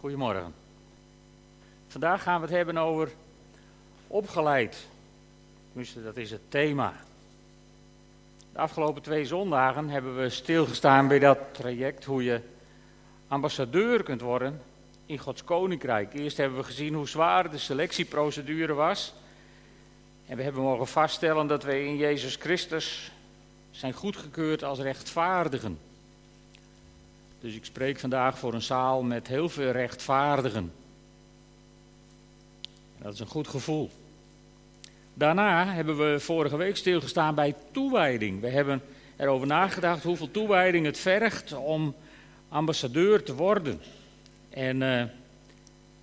Goedemorgen. Vandaag gaan we het hebben over opgeleid. Tenminste, dat is het thema. De afgelopen twee zondagen hebben we stilgestaan bij dat traject hoe je ambassadeur kunt worden in Gods koninkrijk. Eerst hebben we gezien hoe zwaar de selectieprocedure was. En we hebben mogen vaststellen dat wij in Jezus Christus zijn goedgekeurd als rechtvaardigen. Dus ik spreek vandaag voor een zaal met heel veel rechtvaardigen. Dat is een goed gevoel. Daarna hebben we vorige week stilgestaan bij toewijding. We hebben erover nagedacht hoeveel toewijding het vergt om ambassadeur te worden. En uh,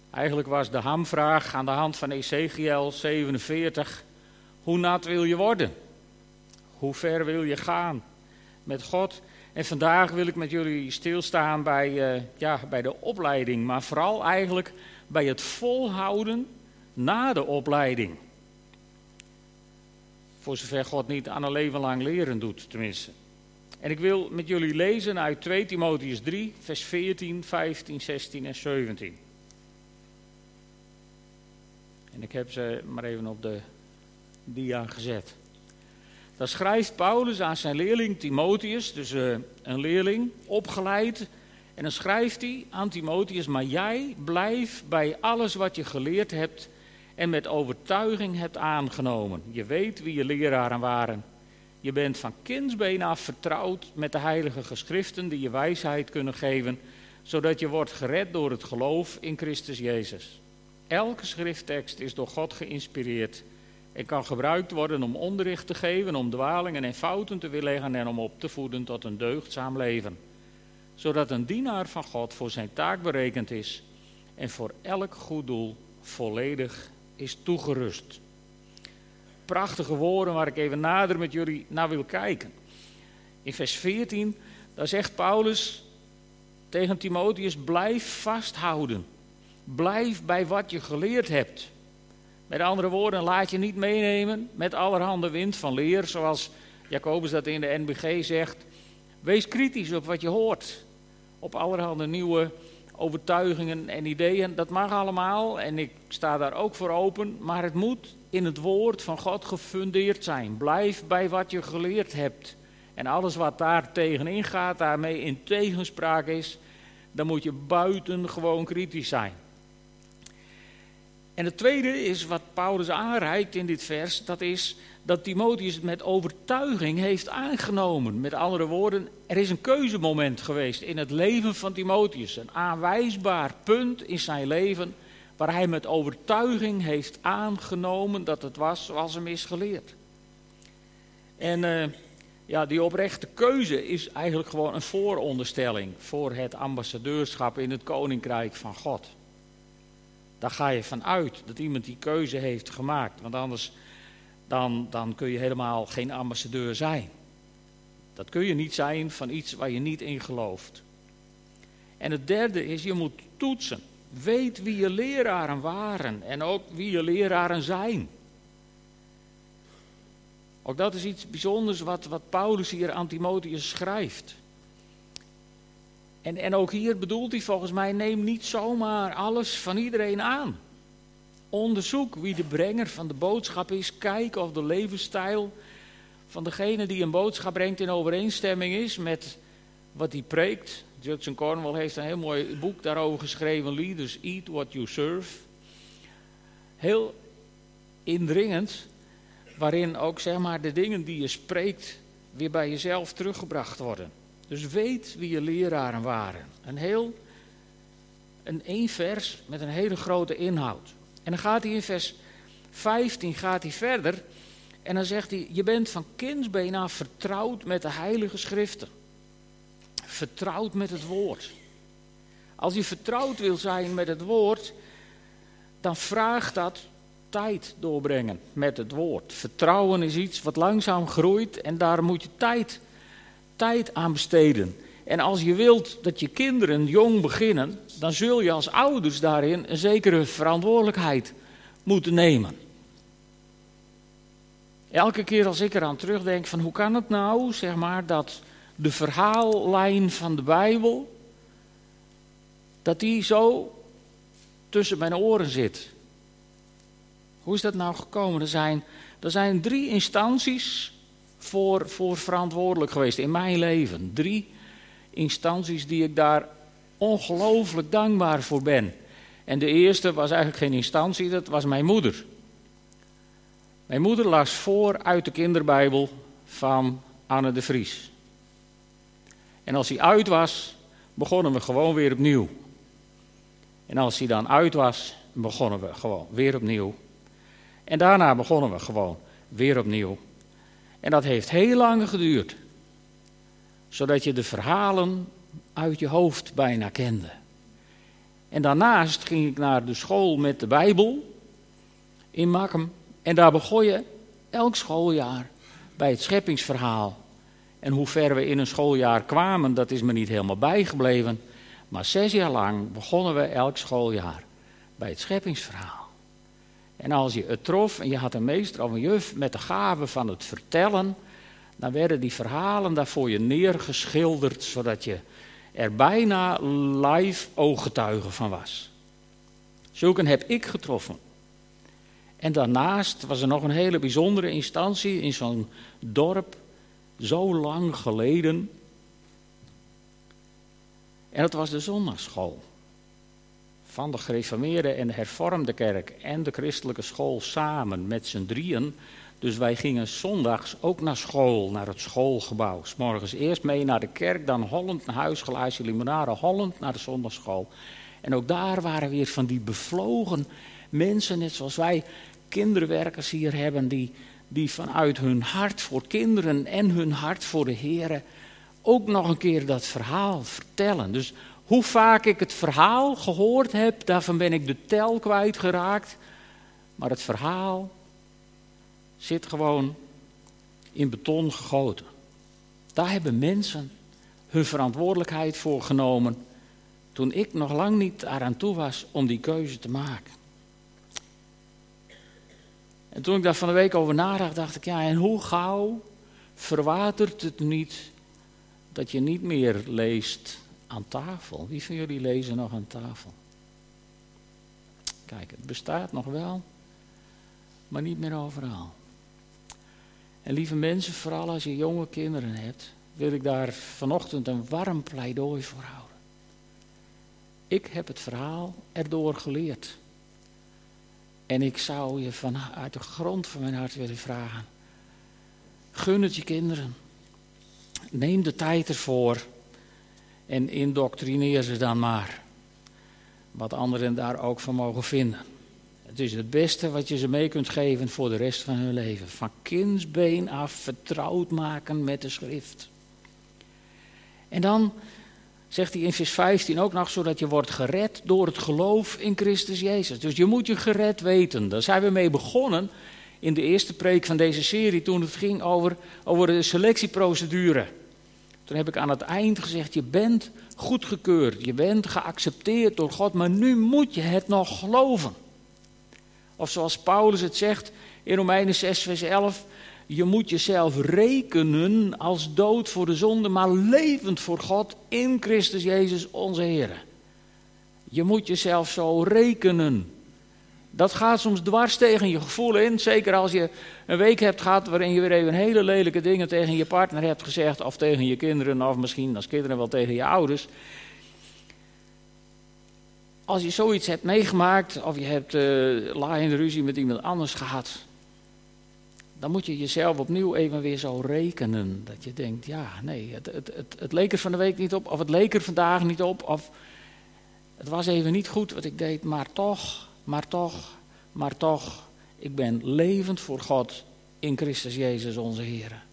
eigenlijk was de hamvraag aan de hand van Ezekiel 47: hoe nat wil je worden? Hoe ver wil je gaan met God? En vandaag wil ik met jullie stilstaan bij, uh, ja, bij de opleiding, maar vooral eigenlijk bij het volhouden na de opleiding. Voor zover God niet aan een leven lang leren doet, tenminste. En ik wil met jullie lezen uit 2 Timotheus 3, vers 14, 15, 16 en 17. En ik heb ze maar even op de dia gezet. Dan schrijft Paulus aan zijn leerling Timotheus, dus uh, een leerling, opgeleid. En dan schrijft hij aan Timotheus, maar jij blijf bij alles wat je geleerd hebt en met overtuiging hebt aangenomen. Je weet wie je leraren waren. Je bent van kindsbeen af vertrouwd met de heilige geschriften die je wijsheid kunnen geven, zodat je wordt gered door het geloof in Christus Jezus. Elke schrifttekst is door God geïnspireerd en kan gebruikt worden om onderricht te geven, om dwalingen en fouten te weerleggen en om op te voeden tot een deugdzaam leven. Zodat een dienaar van God voor zijn taak berekend is en voor elk goed doel volledig is toegerust. Prachtige woorden waar ik even nader met jullie naar wil kijken. In vers 14, daar zegt Paulus tegen Timotheus: blijf vasthouden. Blijf bij wat je geleerd hebt. Met andere woorden, laat je niet meenemen met allerhande wind van leer, zoals Jacobus dat in de NBG zegt. Wees kritisch op wat je hoort, op allerhande nieuwe overtuigingen en ideeën. Dat mag allemaal en ik sta daar ook voor open, maar het moet in het woord van God gefundeerd zijn. Blijf bij wat je geleerd hebt. En alles wat daar tegenin gaat, daarmee in tegenspraak is, dan moet je buitengewoon kritisch zijn. En het tweede is wat Paulus aanreikt in dit vers, dat is dat Timotheus het met overtuiging heeft aangenomen. Met andere woorden, er is een keuzemoment geweest in het leven van Timotheus. Een aanwijsbaar punt in zijn leven waar hij met overtuiging heeft aangenomen dat het was zoals hem is geleerd. En uh, ja, die oprechte keuze is eigenlijk gewoon een vooronderstelling voor het ambassadeurschap in het koninkrijk van God. Daar ga je van uit dat iemand die keuze heeft gemaakt. Want anders dan, dan kun je helemaal geen ambassadeur zijn. Dat kun je niet zijn van iets waar je niet in gelooft. En het derde is, je moet toetsen. Weet wie je leraren waren en ook wie je leraren zijn. Ook dat is iets bijzonders wat, wat Paulus hier aan Timotheus schrijft. En, en ook hier bedoelt hij volgens mij, neem niet zomaar alles van iedereen aan. Onderzoek wie de brenger van de boodschap is. Kijk of de levensstijl van degene die een boodschap brengt in overeenstemming is met wat hij preekt. Judson Cornwall heeft een heel mooi boek daarover geschreven, Leaders Eat What You Serve. Heel indringend, waarin ook zeg maar, de dingen die je spreekt weer bij jezelf teruggebracht worden. Dus weet wie je leraren waren. Een heel, een één vers met een hele grote inhoud. En dan gaat hij in vers 15 gaat hij verder. En dan zegt hij, je bent van kindsbeen af vertrouwd met de heilige schriften. Vertrouwd met het woord. Als je vertrouwd wil zijn met het woord, dan vraagt dat tijd doorbrengen met het woord. Vertrouwen is iets wat langzaam groeit en daar moet je tijd tijd aan besteden. En als je wilt dat je kinderen jong beginnen, dan zul je als ouders daarin een zekere verantwoordelijkheid moeten nemen. Elke keer als ik eraan terugdenk van hoe kan het nou, zeg maar, dat de verhaallijn van de Bijbel, dat die zo tussen mijn oren zit. Hoe is dat nou gekomen? Er zijn, er zijn drie instanties voor, voor verantwoordelijk geweest in mijn leven. Drie instanties die ik daar ongelooflijk dankbaar voor ben. En de eerste was eigenlijk geen instantie, dat was mijn moeder. Mijn moeder las voor uit de kinderbijbel van Anne de Vries. En als hij uit was, begonnen we gewoon weer opnieuw. En als hij dan uit was, begonnen we gewoon weer opnieuw. En daarna begonnen we gewoon weer opnieuw. En dat heeft heel lang geduurd. Zodat je de verhalen uit je hoofd bijna kende. En daarnaast ging ik naar de school met de Bijbel in Makkum. En daar begon je elk schooljaar bij het scheppingsverhaal. En hoe ver we in een schooljaar kwamen, dat is me niet helemaal bijgebleven. Maar zes jaar lang begonnen we elk schooljaar bij het scheppingsverhaal. En als je het trof en je had een meester of een juf met de gave van het vertellen, dan werden die verhalen daar voor je neergeschilderd, zodat je er bijna live ooggetuige van was. Zulke heb ik getroffen. En daarnaast was er nog een hele bijzondere instantie in zo'n dorp, zo lang geleden. En dat was de zondagschool. Van de gereformeerde en de hervormde kerk en de christelijke school samen met z'n drieën. Dus wij gingen zondags ook naar school, naar het schoolgebouw. S morgens eerst mee naar de kerk, dan Holland naar huis, glaasje limonade, Holland naar de zondagschool. En ook daar waren weer van die bevlogen mensen, net zoals wij kinderwerkers hier hebben, die, die vanuit hun hart voor kinderen en hun hart voor de heren ook nog een keer dat verhaal vertellen. Dus hoe vaak ik het verhaal gehoord heb, daarvan ben ik de tel kwijtgeraakt. Maar het verhaal zit gewoon in beton gegoten. Daar hebben mensen hun verantwoordelijkheid voor genomen toen ik nog lang niet eraan toe was om die keuze te maken. En toen ik daar van de week over nadacht, dacht ik, ja, en hoe gauw verwatert het niet dat je niet meer leest aan tafel? Wie van jullie lezen nog aan tafel? Kijk, het bestaat nog wel, maar niet meer overal. En lieve mensen, vooral als je jonge kinderen hebt, wil ik daar vanochtend een warm pleidooi voor houden. Ik heb het verhaal erdoor geleerd. En ik zou je vanuit de grond van mijn hart willen vragen. Gun het je kinderen. Neem de tijd ervoor. En indoctrineer ze dan maar. Wat anderen daar ook van mogen vinden. Het is het beste wat je ze mee kunt geven voor de rest van hun leven. Van kindsbeen af vertrouwd maken met de schrift. En dan zegt hij in vers 15 ook nog, zodat je wordt gered door het geloof in Christus Jezus. Dus je moet je gered weten. Daar zijn we mee begonnen in de eerste preek van deze serie, toen het ging over, over de selectieprocedure. Toen heb ik aan het eind gezegd, je bent goedgekeurd, je bent geaccepteerd door God, maar nu moet je het nog geloven. Of zoals Paulus het zegt in Romeinen 6, vers 11, je moet jezelf rekenen als dood voor de zonde, maar levend voor God in Christus Jezus onze Heer. Je moet jezelf zo rekenen. Dat gaat soms dwars tegen je gevoel in. Zeker als je een week hebt gehad waarin je weer even hele lelijke dingen tegen je partner hebt gezegd. Of tegen je kinderen, of misschien als kinderen wel tegen je ouders. Als je zoiets hebt meegemaakt, of je hebt uh, laaiende ruzie met iemand anders gehad dan moet je jezelf opnieuw even weer zo rekenen. Dat je denkt, ja, nee, het, het, het, het leek er van de week niet op, of het leek er vandaag niet op, of het was even niet goed wat ik deed, maar toch, maar toch, maar toch, ik ben levend voor God in Christus Jezus onze Heer.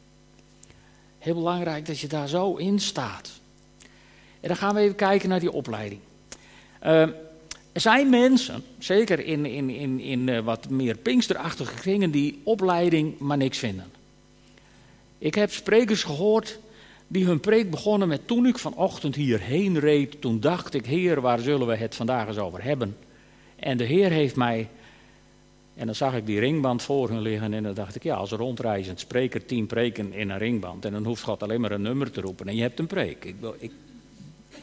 Heel belangrijk dat je daar zo in staat. En dan gaan we even kijken naar die opleiding. Uh, er zijn mensen, zeker in, in, in, in uh, wat meer pinksterachtige kringen, die opleiding maar niks vinden. Ik heb sprekers gehoord die hun preek begonnen met toen ik vanochtend hierheen reed, toen dacht ik, Heer, waar zullen we het vandaag eens over hebben? En de Heer heeft mij, en dan zag ik die ringband voor hun liggen en dan dacht ik, ja, als rondreizend spreker tien preken in een ringband en dan hoeft God alleen maar een nummer te roepen en je hebt een preek. Ik, ik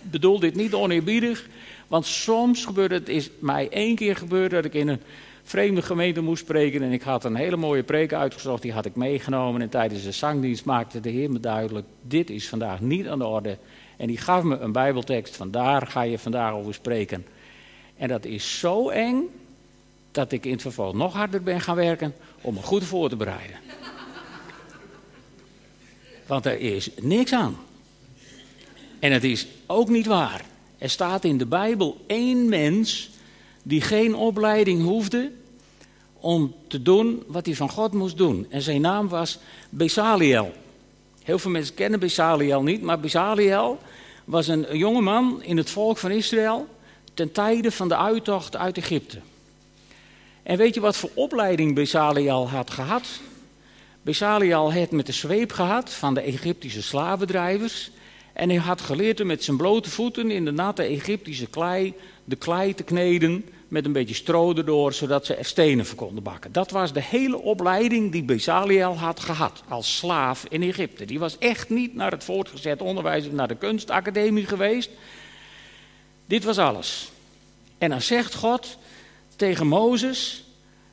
bedoel dit niet oneerbiedig, want soms gebeurt het, is mij één keer gebeurd dat ik in een vreemde gemeente moest spreken en ik had een hele mooie preek uitgezocht, die had ik meegenomen en tijdens de zangdienst maakte de Heer me duidelijk, dit is vandaag niet aan de orde. En die gaf me een bijbeltekst, vandaar ga je vandaag over spreken. En dat is zo eng dat ik in het vervolg nog harder ben gaan werken om me goed voor te bereiden. Want er is niks aan. En het is ook niet waar. Er staat in de Bijbel één mens die geen opleiding hoefde om te doen wat hij van God moest doen. En zijn naam was Besaliel. Heel veel mensen kennen Besaliel niet, maar Besaliel was een jonge man in het volk van Israël ten tijde van de uittocht uit Egypte. En weet je wat voor opleiding Besaliel had gehad? Besaliel had met de zweep gehad van de Egyptische slavendrijvers. En hij had geleerd om met zijn blote voeten in de natte Egyptische klei de klei te kneden met een beetje stro erdoor, zodat ze er stenen voor konden bakken. Dat was de hele opleiding die Bezaliel had gehad als slaaf in Egypte. Die was echt niet naar het voortgezet onderwijs of naar de kunstacademie geweest. Dit was alles. En dan zegt God tegen Mozes,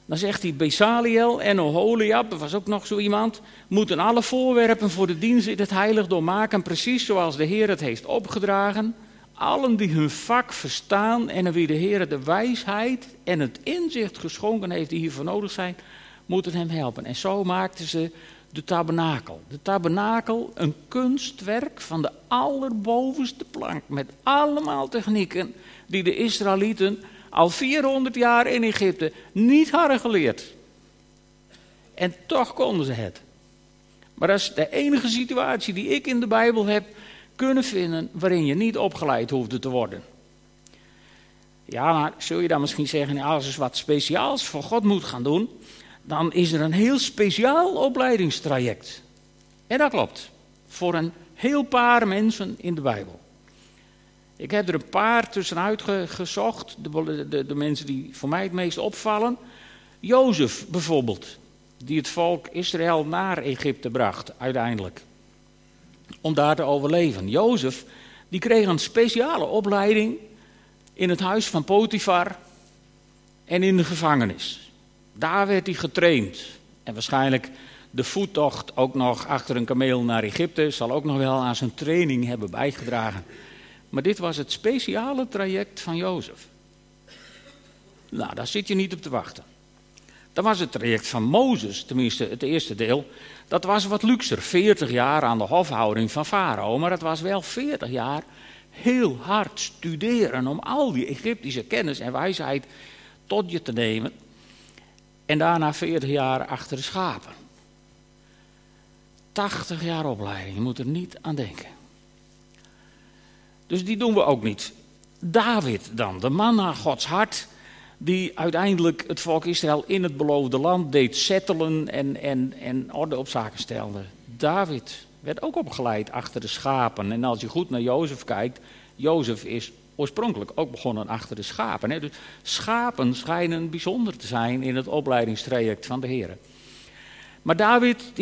dan zegt hij Bezaliel en Oholiab, er was ook nog zo iemand, moeten alle voorwerpen voor de dienst in het heiligdom maken, precies zoals de Heer het heeft opgedragen. Allen die hun vak verstaan en wie de Heer de wijsheid en het inzicht geschonken heeft die hiervoor nodig zijn, moeten hem helpen. En zo maakten ze de tabernakel. De tabernakel, een kunstwerk van de allerbovenste plank, met allemaal technieken die de Israëlieten al 400 jaar in Egypte niet hadden geleerd. En toch konden ze het. Maar dat is de enige situatie die ik in de Bijbel heb kunnen vinden waarin je niet opgeleid hoefde te worden. Ja, maar zul je dan misschien zeggen, als je wat speciaals voor God moet gaan doen, dan is er een heel speciaal opleidingstraject. En dat klopt, voor een heel paar mensen in de Bijbel. Ik heb er een paar tussenuit gezocht, de, de, de mensen die voor mij het meest opvallen. Jozef bijvoorbeeld, die het volk Israël naar Egypte bracht uiteindelijk om daar te overleven. Jozef, die kreeg een speciale opleiding in het huis van Potifar en in de gevangenis. Daar werd hij getraind. En waarschijnlijk de voettocht ook nog achter een kameel naar Egypte zal ook nog wel aan zijn training hebben bijgedragen. Maar dit was het speciale traject van Jozef. Nou, daar zit je niet op te wachten. Dan was het traject van Mozes, tenminste het eerste deel, dat was wat luxer. 40 jaar aan de hofhouding van Farao, maar het was wel 40 jaar heel hard studeren om al die Egyptische kennis en wijsheid tot je te nemen. En daarna 40 jaar achter de schapen. 80 jaar opleiding, je moet er niet aan denken. Dus die doen we ook niet. David dan, de man naar Gods hart, die uiteindelijk het volk Israël in het beloofde land deed settelen en, en, en orde op zaken stelde. David werd ook opgeleid achter de schapen. En als je goed naar Jozef kijkt, Jozef is oorspronkelijk ook begonnen achter de schapen. Hè? Dus schapen schijnen bijzonder te zijn in het opleidingstraject van de Heer. Maar David,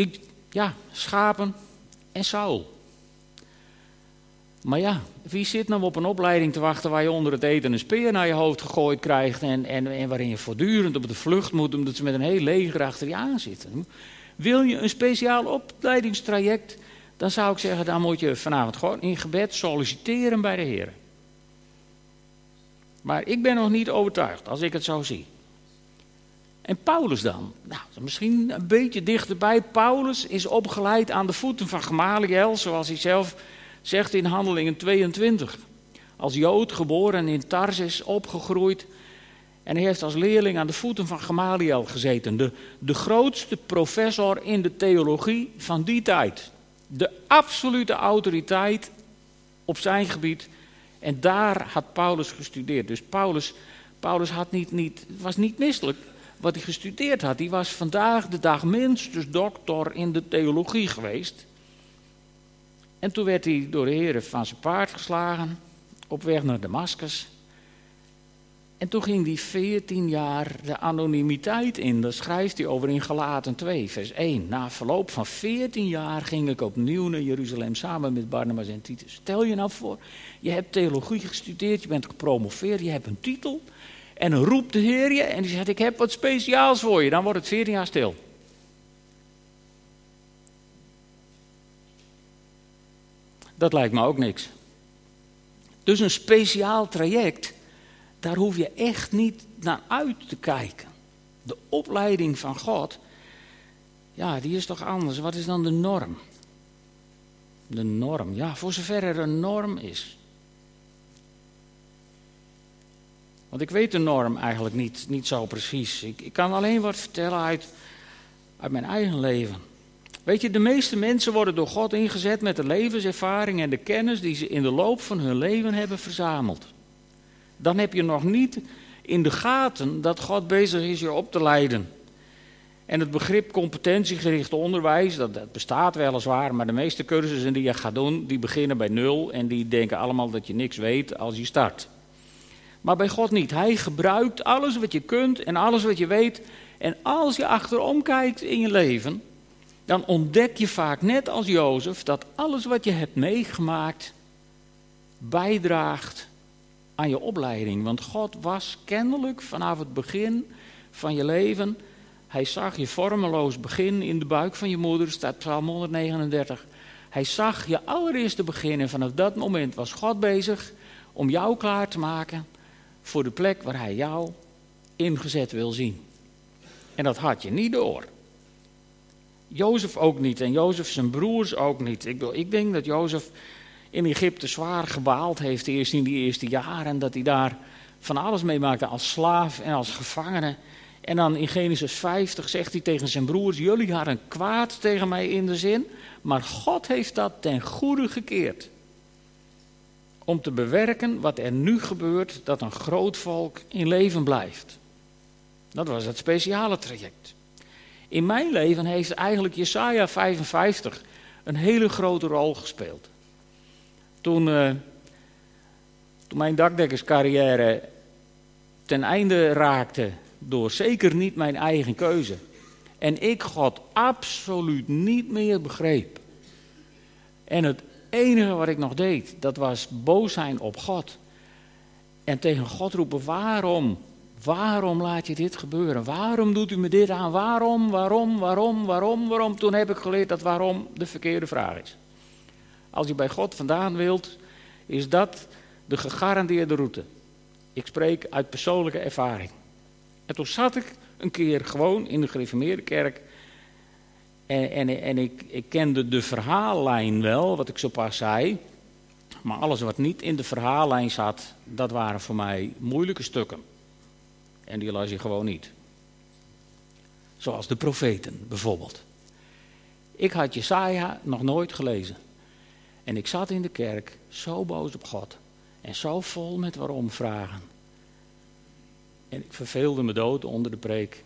ja, schapen en Saul. Maar ja, wie zit nou op een opleiding te wachten waar je onder het eten een speer naar je hoofd gegooid krijgt en, en, en waarin je voortdurend op de vlucht moet omdat ze met een heel leger achter je aan zitten? Wil je een speciaal opleidingstraject, dan zou ik zeggen, dan moet je vanavond gewoon in gebed solliciteren bij de Heer. Maar ik ben nog niet overtuigd als ik het zo zie. En Paulus dan? Nou, misschien een beetje dichterbij. Paulus is opgeleid aan de voeten van Gamaliel, zoals hij zelf zegt in Handelingen 22. Als Jood geboren in Tarsis, opgegroeid. En hij heeft als leerling aan de voeten van Gamaliel gezeten. De, de grootste professor in de theologie van die tijd. De absolute autoriteit op zijn gebied. En daar had Paulus gestudeerd. Dus Paulus, Paulus had niet, niet, was niet misselijk wat hij gestudeerd had. Hij was vandaag de dag minstens doctor in de theologie geweest. En toen werd hij door de heren van zijn paard geslagen, op weg naar Damascus. En toen ging die 14 jaar de anonimiteit in. Daar schrijft hij over in Galaten 2, vers 1. Na verloop van 14 jaar ging ik opnieuw naar Jeruzalem samen met Barnabas en Titus. Stel je nou voor, je hebt theologie gestudeerd, je bent gepromoveerd, je hebt een titel. En dan roept de Heer je en die zegt: Ik heb wat speciaals voor je. Dan wordt het 14 jaar stil. Dat lijkt me ook niks. Dus een speciaal traject, daar hoef je echt niet naar uit te kijken. De opleiding van God, ja, die is toch anders. Wat is dan de norm? De norm, ja, voor zover er een norm is. Want ik weet de norm eigenlijk niet, niet zo precies. Ik, ik kan alleen wat vertellen uit, uit mijn eigen leven. Weet je, de meeste mensen worden door God ingezet met de levenservaring en de kennis die ze in de loop van hun leven hebben verzameld. Dan heb je nog niet in de gaten dat God bezig is je op te leiden. En het begrip competentiegericht onderwijs, dat, dat bestaat weliswaar, maar de meeste cursussen die je gaat doen, die beginnen bij nul en die denken allemaal dat je niks weet als je start. Maar bij God niet. Hij gebruikt alles wat je kunt en alles wat je weet. En als je achterom kijkt in je leven, dan ontdek je vaak net als Jozef dat alles wat je hebt meegemaakt bijdraagt aan je opleiding. Want God was kennelijk vanaf het begin van je leven, hij zag je vormeloos begin in de buik van je moeder, staat Psalm 139. Hij zag je allereerste begin en vanaf dat moment was God bezig om jou klaar te maken voor de plek waar hij jou ingezet wil zien. En dat had je niet door. Jozef ook niet en Jozef zijn broers ook niet. Ik, ik denk dat Jozef in Egypte zwaar gebaald heeft eerst in die eerste jaren. Dat hij daar van alles meemaakte als slaaf en als gevangene. En dan in Genesis 50 zegt hij tegen zijn broers: Jullie hadden kwaad tegen mij in de zin, maar God heeft dat ten goede gekeerd. Om te bewerken wat er nu gebeurt, dat een groot volk in leven blijft. Dat was het speciale traject. In mijn leven heeft eigenlijk Jesaja 55 een hele grote rol gespeeld. Toen, uh, toen mijn dakdekkerscarrière ten einde raakte, door zeker niet mijn eigen keuze, en ik God absoluut niet meer begreep. En het enige wat ik nog deed, dat was boos zijn op God. En tegen God roepen, waarom Waarom laat je dit gebeuren? Waarom doet u me dit aan? Waarom, waarom, waarom, waarom, waarom? Toen heb ik geleerd dat waarom de verkeerde vraag is. Als je bij God vandaan wilt, is dat de gegarandeerde route. Ik spreek uit persoonlijke ervaring. En toen zat ik een keer gewoon in de gereformeerde kerk. En, en, en ik, ik kende de verhaallijn wel, wat ik zo pas zei. Maar alles wat niet in de verhaallijn zat, dat waren voor mij moeilijke stukken. En die las je gewoon niet. Zoals de profeten bijvoorbeeld. Ik had Jesaja nog nooit gelezen. En ik zat in de kerk zo boos op God. En zo vol met waarom vragen. En ik verveelde me dood onder de preek.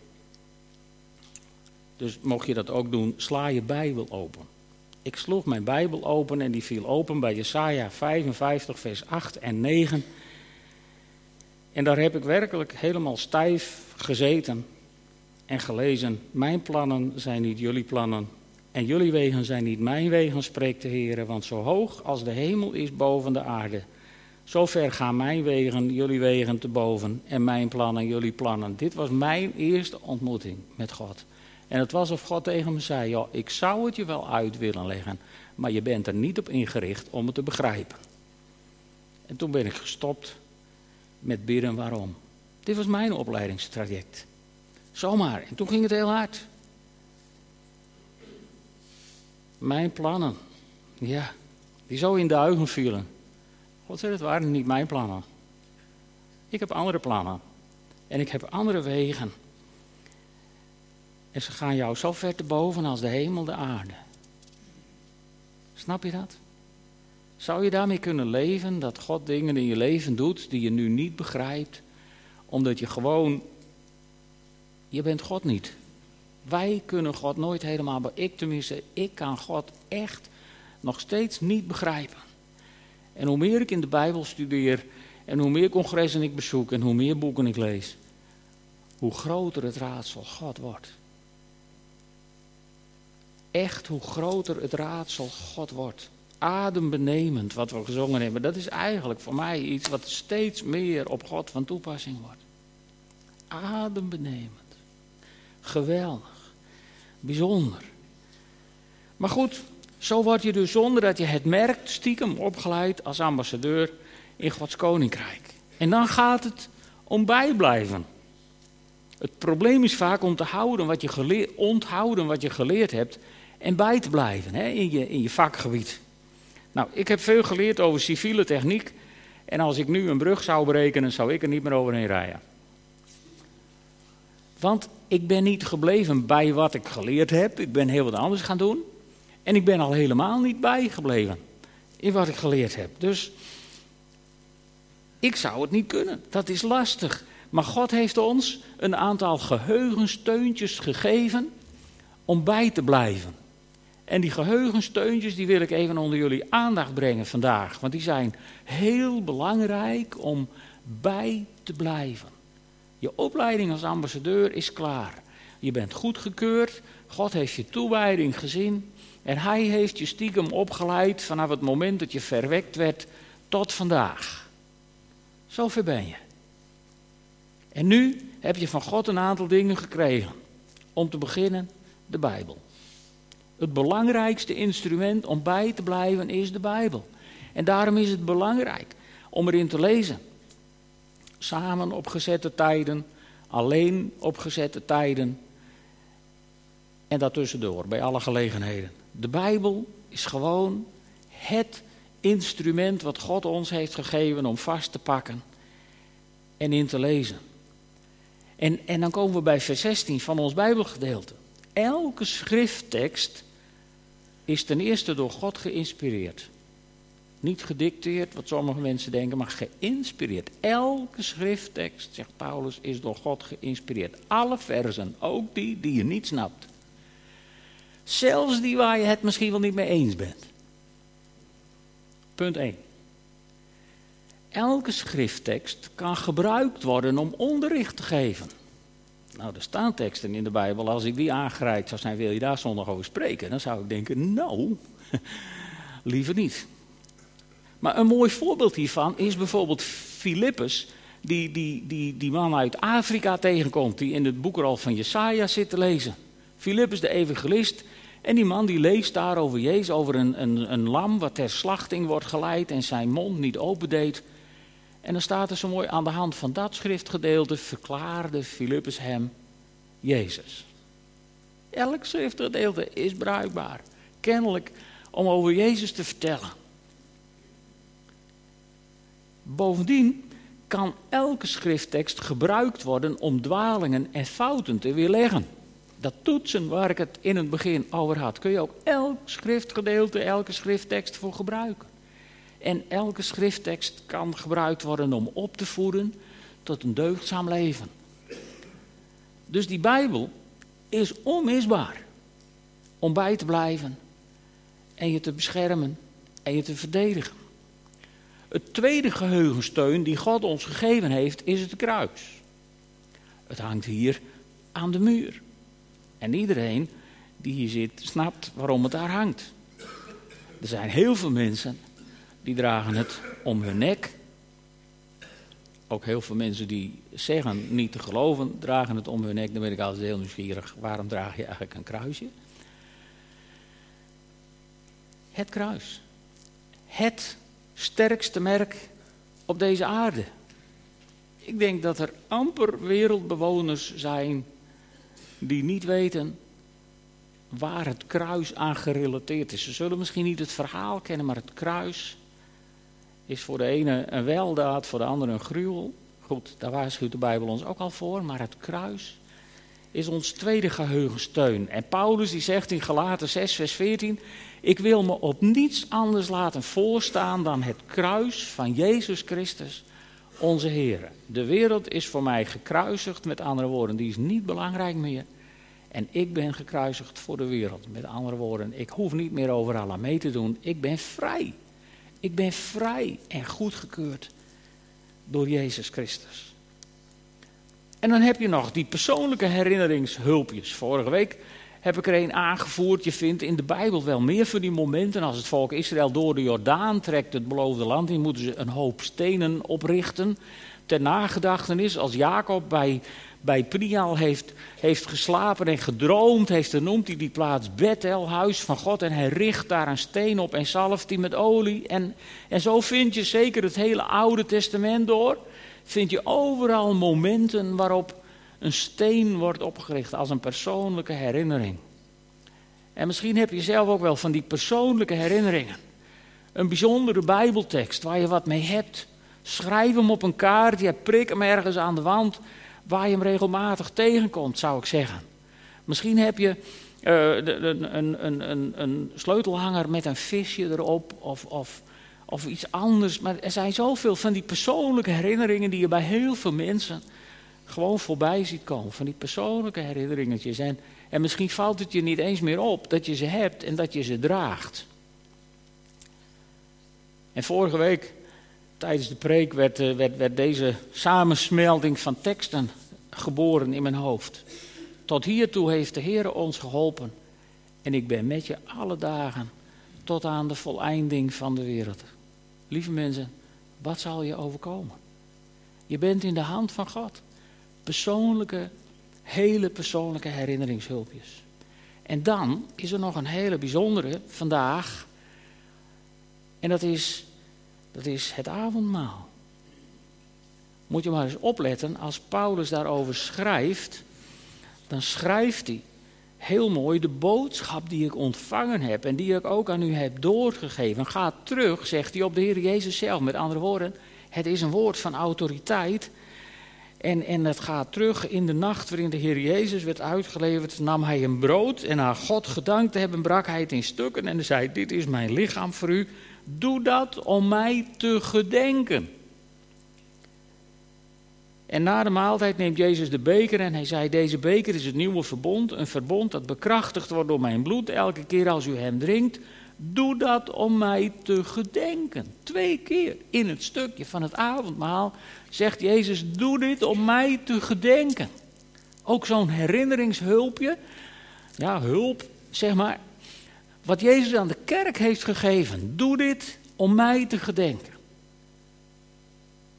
Dus mocht je dat ook doen, sla je Bijbel open. Ik sloeg mijn Bijbel open en die viel open bij Jesaja 55, vers 8 en 9. En daar heb ik werkelijk helemaal stijf gezeten en gelezen. Mijn plannen zijn niet jullie plannen. En jullie wegen zijn niet mijn wegen, spreekt de Heer. Want zo hoog als de hemel is boven de aarde, zo ver gaan mijn wegen, jullie wegen te boven. En mijn plannen, jullie plannen. Dit was mijn eerste ontmoeting met God. En het was of God tegen me zei: joh, ik zou het je wel uit willen leggen, maar je bent er niet op ingericht om het te begrijpen. En toen ben ik gestopt met bidden waarom. Dit was mijn opleidingstraject. Zomaar. En toen ging het heel hard. Mijn plannen. Ja, die zo in duigen vielen. God zei, het waren niet mijn plannen. Ik heb andere plannen. En ik heb andere wegen. En ze gaan jou zo ver te boven als de hemel de aarde. Snap je dat? Zou je daarmee kunnen leven dat God dingen in je leven doet die je nu niet begrijpt, omdat je gewoon, je bent God niet. Wij kunnen God nooit helemaal, ik tenminste, ik kan God echt nog steeds niet begrijpen. En hoe meer ik in de Bijbel studeer en hoe meer congressen ik bezoek en hoe meer boeken ik lees, hoe groter het raadsel God wordt. Echt hoe groter het raadsel God wordt. Adembenemend wat we gezongen hebben. Dat is eigenlijk voor mij iets wat steeds meer op God van toepassing wordt. Adembenemend. Geweldig. Bijzonder. Maar goed, zo word je dus zonder dat je het merkt, stiekem opgeleid als ambassadeur in Gods koninkrijk. En dan gaat het om bijblijven. Het probleem is vaak om te houden wat je onthouden wat je geleerd hebt en bij te blijven hè, in, je, in je vakgebied. Nou, ik heb veel geleerd over civiele techniek. En als ik nu een brug zou berekenen, zou ik er niet meer overheen rijden. Want ik ben niet gebleven bij wat ik geleerd heb. Ik ben heel wat anders gaan doen. En ik ben al helemaal niet bijgebleven in wat ik geleerd heb. Dus ik zou het niet kunnen. Dat is lastig. Maar God heeft ons een aantal geheugensteuntjes gegeven om bij te blijven. En die geheugensteuntjes die wil ik even onder jullie aandacht brengen vandaag. Want die zijn heel belangrijk om bij te blijven. Je opleiding als ambassadeur is klaar. Je bent goedgekeurd. God heeft je toewijding gezien. En hij heeft je stiekem opgeleid vanaf het moment dat je verwekt werd tot vandaag. Zover ben je. En nu heb je van God een aantal dingen gekregen. Om te beginnen de Bijbel. Het belangrijkste instrument om bij te blijven is de Bijbel. En daarom is het belangrijk om erin te lezen. Samen op gezette tijden, alleen op gezette tijden. En daartussendoor, bij alle gelegenheden. De Bijbel is gewoon het instrument wat God ons heeft gegeven om vast te pakken en in te lezen. En, en dan komen we bij vers 16 van ons Bijbelgedeelte. Elke schrifttekst is ten eerste door God geïnspireerd. Niet gedicteerd, wat sommige mensen denken, maar geïnspireerd. Elke schrifttekst, zegt Paulus, is door God geïnspireerd. Alle versen, ook die die je niet snapt. Zelfs die waar je het misschien wel niet mee eens bent. Punt 1. Elke schrifttekst kan gebruikt worden om onderricht te geven. Nou, er staan teksten in de Bijbel, als ik die aangereikt zou zijn, wil je daar zondag over spreken? Dan zou ik denken, nou, liever niet. Maar een mooi voorbeeld hiervan is bijvoorbeeld Filippus, die, die, die, die man uit Afrika tegenkomt, die in het boekrol van Jesaja zit te lezen. Filippus de evangelist, en die man die leest daar over Jezus, over een, een, een lam wat ter slachting wordt geleid en zijn mond niet opendeed. En dan staat er zo mooi aan de hand van dat schriftgedeelte verklaarde Filippus hem Jezus. Elk schriftgedeelte is bruikbaar, kennelijk om over Jezus te vertellen. Bovendien kan elke schrifttekst gebruikt worden om dwalingen en fouten te weerleggen. Dat toetsen waar ik het in het begin over had, kun je ook elk schriftgedeelte, elke schrifttekst voor gebruiken. En elke schrifttekst kan gebruikt worden om op te voeden tot een deugdzaam leven. Dus die Bijbel is onmisbaar om bij te blijven en je te beschermen en je te verdedigen. Het tweede geheugensteun die God ons gegeven heeft is het kruis. Het hangt hier aan de muur. En iedereen die hier zit snapt waarom het daar hangt. Er zijn heel veel mensen die dragen het om hun nek. Ook heel veel mensen die zeggen niet te geloven, dragen het om hun nek. Dan ben ik altijd heel nieuwsgierig. Waarom draag je eigenlijk een kruisje? Het kruis. Het sterkste merk op deze aarde. Ik denk dat er amper wereldbewoners zijn die niet weten waar het kruis aan gerelateerd is. Ze zullen misschien niet het verhaal kennen, maar het kruis is voor de ene een weldaad, voor de andere een gruwel. Goed, daar waarschuwt de Bijbel ons ook al voor, maar het kruis is ons tweede geheugensteun. En Paulus die zegt in Galaten 6, vers 14: Ik wil me op niets anders laten voorstaan dan het kruis van Jezus Christus, onze Heer. De wereld is voor mij gekruisigd, met andere woorden, die is niet belangrijk meer. En ik ben gekruisigd voor de wereld. Met andere woorden, ik hoef niet meer overal aan mee te doen. Ik ben vrij. Ik ben vrij en goedgekeurd door Jezus Christus. En dan heb je nog die persoonlijke herinneringshulpjes. Vorige week heb ik er een aangevoerd. Je vindt in de Bijbel wel meer van die momenten. Als het volk Israël door de Jordaan trekt, het beloofde land in, moeten ze een hoop stenen oprichten. Ter nagedachtenis, als Jacob bij, bij Prial heeft, heeft geslapen en gedroomd, heeft, dan noemt hij die plaats Bethel, huis van God. En hij richt daar een steen op en zalft die met olie. En, en zo vind je zeker het hele Oude Testament door. Vind je overal momenten waarop een steen wordt opgericht als een persoonlijke herinnering. En misschien heb je zelf ook wel van die persoonlijke herinneringen. Een bijzondere Bijbeltekst waar je wat mee hebt. Schrijf hem op een kaartje, prik hem ergens aan de wand waar je hem regelmatig tegenkomt, zou ik zeggen. Misschien heb je uh, een, een, een, een, sleutelhanger met een visje erop of, of, of iets anders. Maar er zijn zoveel van die persoonlijke herinneringen die je bij heel veel mensen gewoon voorbij ziet komen. Van die persoonlijke herinneringetjes. En, en misschien valt het je niet eens meer op dat je ze hebt en dat je ze draagt. En vorige week, tijdens de preek, werd, eh, werd, werd deze samensmelding van teksten geboren in mijn hoofd. Tot hiertoe heeft de Heer ons geholpen. En ik ben met je alle dagen tot aan de voleinding van de wereld. Lieve mensen, wat zal je overkomen? Je bent in de hand van God persoonlijke, hele persoonlijke herinneringshulpjes. En dan is er nog een hele bijzondere vandaag. En dat is, dat is het avondmaal. Moet je maar eens opletten, als Paulus daarover schrijft, dan schrijft hij heel mooi de boodschap die ik ontvangen heb en die ik ook aan u heb doorgegeven. Ga terug, zegt hij, op de Heer Jezus zelf. Met andere woorden, het is een woord van autoriteit en, en het gaat terug in de nacht waarin de Heer Jezus werd uitgeleverd, nam hij een brood en na God gedankt te hebben, brak hij het in stukken en zei, dit is mijn lichaam voor u, doe dat om mij te gedenken. En na de maaltijd neemt Jezus de beker en hij zei, deze beker is het nieuwe verbond, een verbond dat bekrachtigd wordt door mijn bloed elke keer als u hem drinkt. Doe dat om mij te gedenken. Twee keer in het stukje van het avondmaal zegt Jezus: Doe dit om mij te gedenken. Ook zo'n herinneringshulpje. Ja, hulp, zeg maar. Wat Jezus aan de kerk heeft gegeven. Doe dit om mij te gedenken.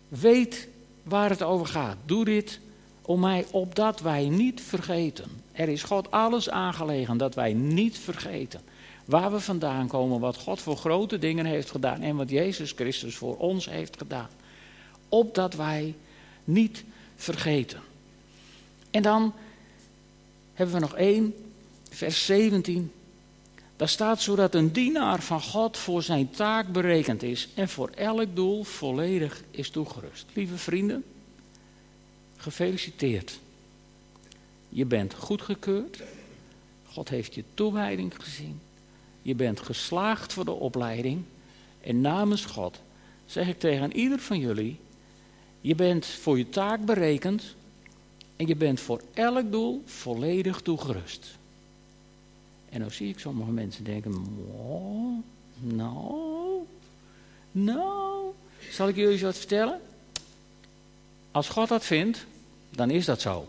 Weet waar het over gaat. Doe dit om mij, opdat wij niet vergeten. Er is God alles aangelegen dat wij niet vergeten. Waar we vandaan komen, wat God voor grote dingen heeft gedaan en wat Jezus Christus voor ons heeft gedaan. Opdat wij niet vergeten. En dan hebben we nog één, vers 17. Daar staat zodat een dienaar van God voor zijn taak berekend is en voor elk doel volledig is toegerust. Lieve vrienden, gefeliciteerd. Je bent goedgekeurd. God heeft je toewijding gezien. Je bent geslaagd voor de opleiding. En namens God zeg ik tegen ieder van jullie: je bent voor je taak berekend. En je bent voor elk doel volledig toegerust. En dan zie ik sommige mensen denken: nou, nou. Zal ik jullie wat vertellen? Als God dat vindt, dan is dat zo.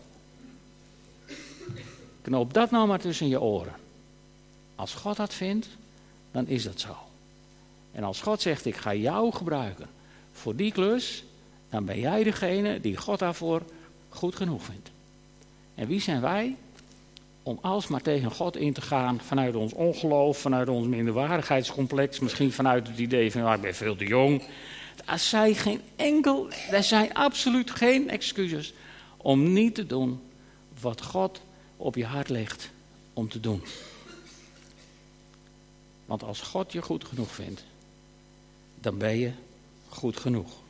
Knoop dat nou maar tussen je oren. Als God dat vindt, dan is dat zo. En als God zegt, ik ga jou gebruiken voor die klus, dan ben jij degene die God daarvoor goed genoeg vindt. En wie zijn wij? Om alsmaar tegen God in te gaan vanuit ons ongeloof, vanuit ons minderwaardigheidscomplex, misschien vanuit het idee van ik ben veel te jong. Er zijn geen enkel, er zijn absoluut geen excuses om niet te doen wat God op je hart legt om te doen. Want als God je goed genoeg vindt, dan ben je goed genoeg.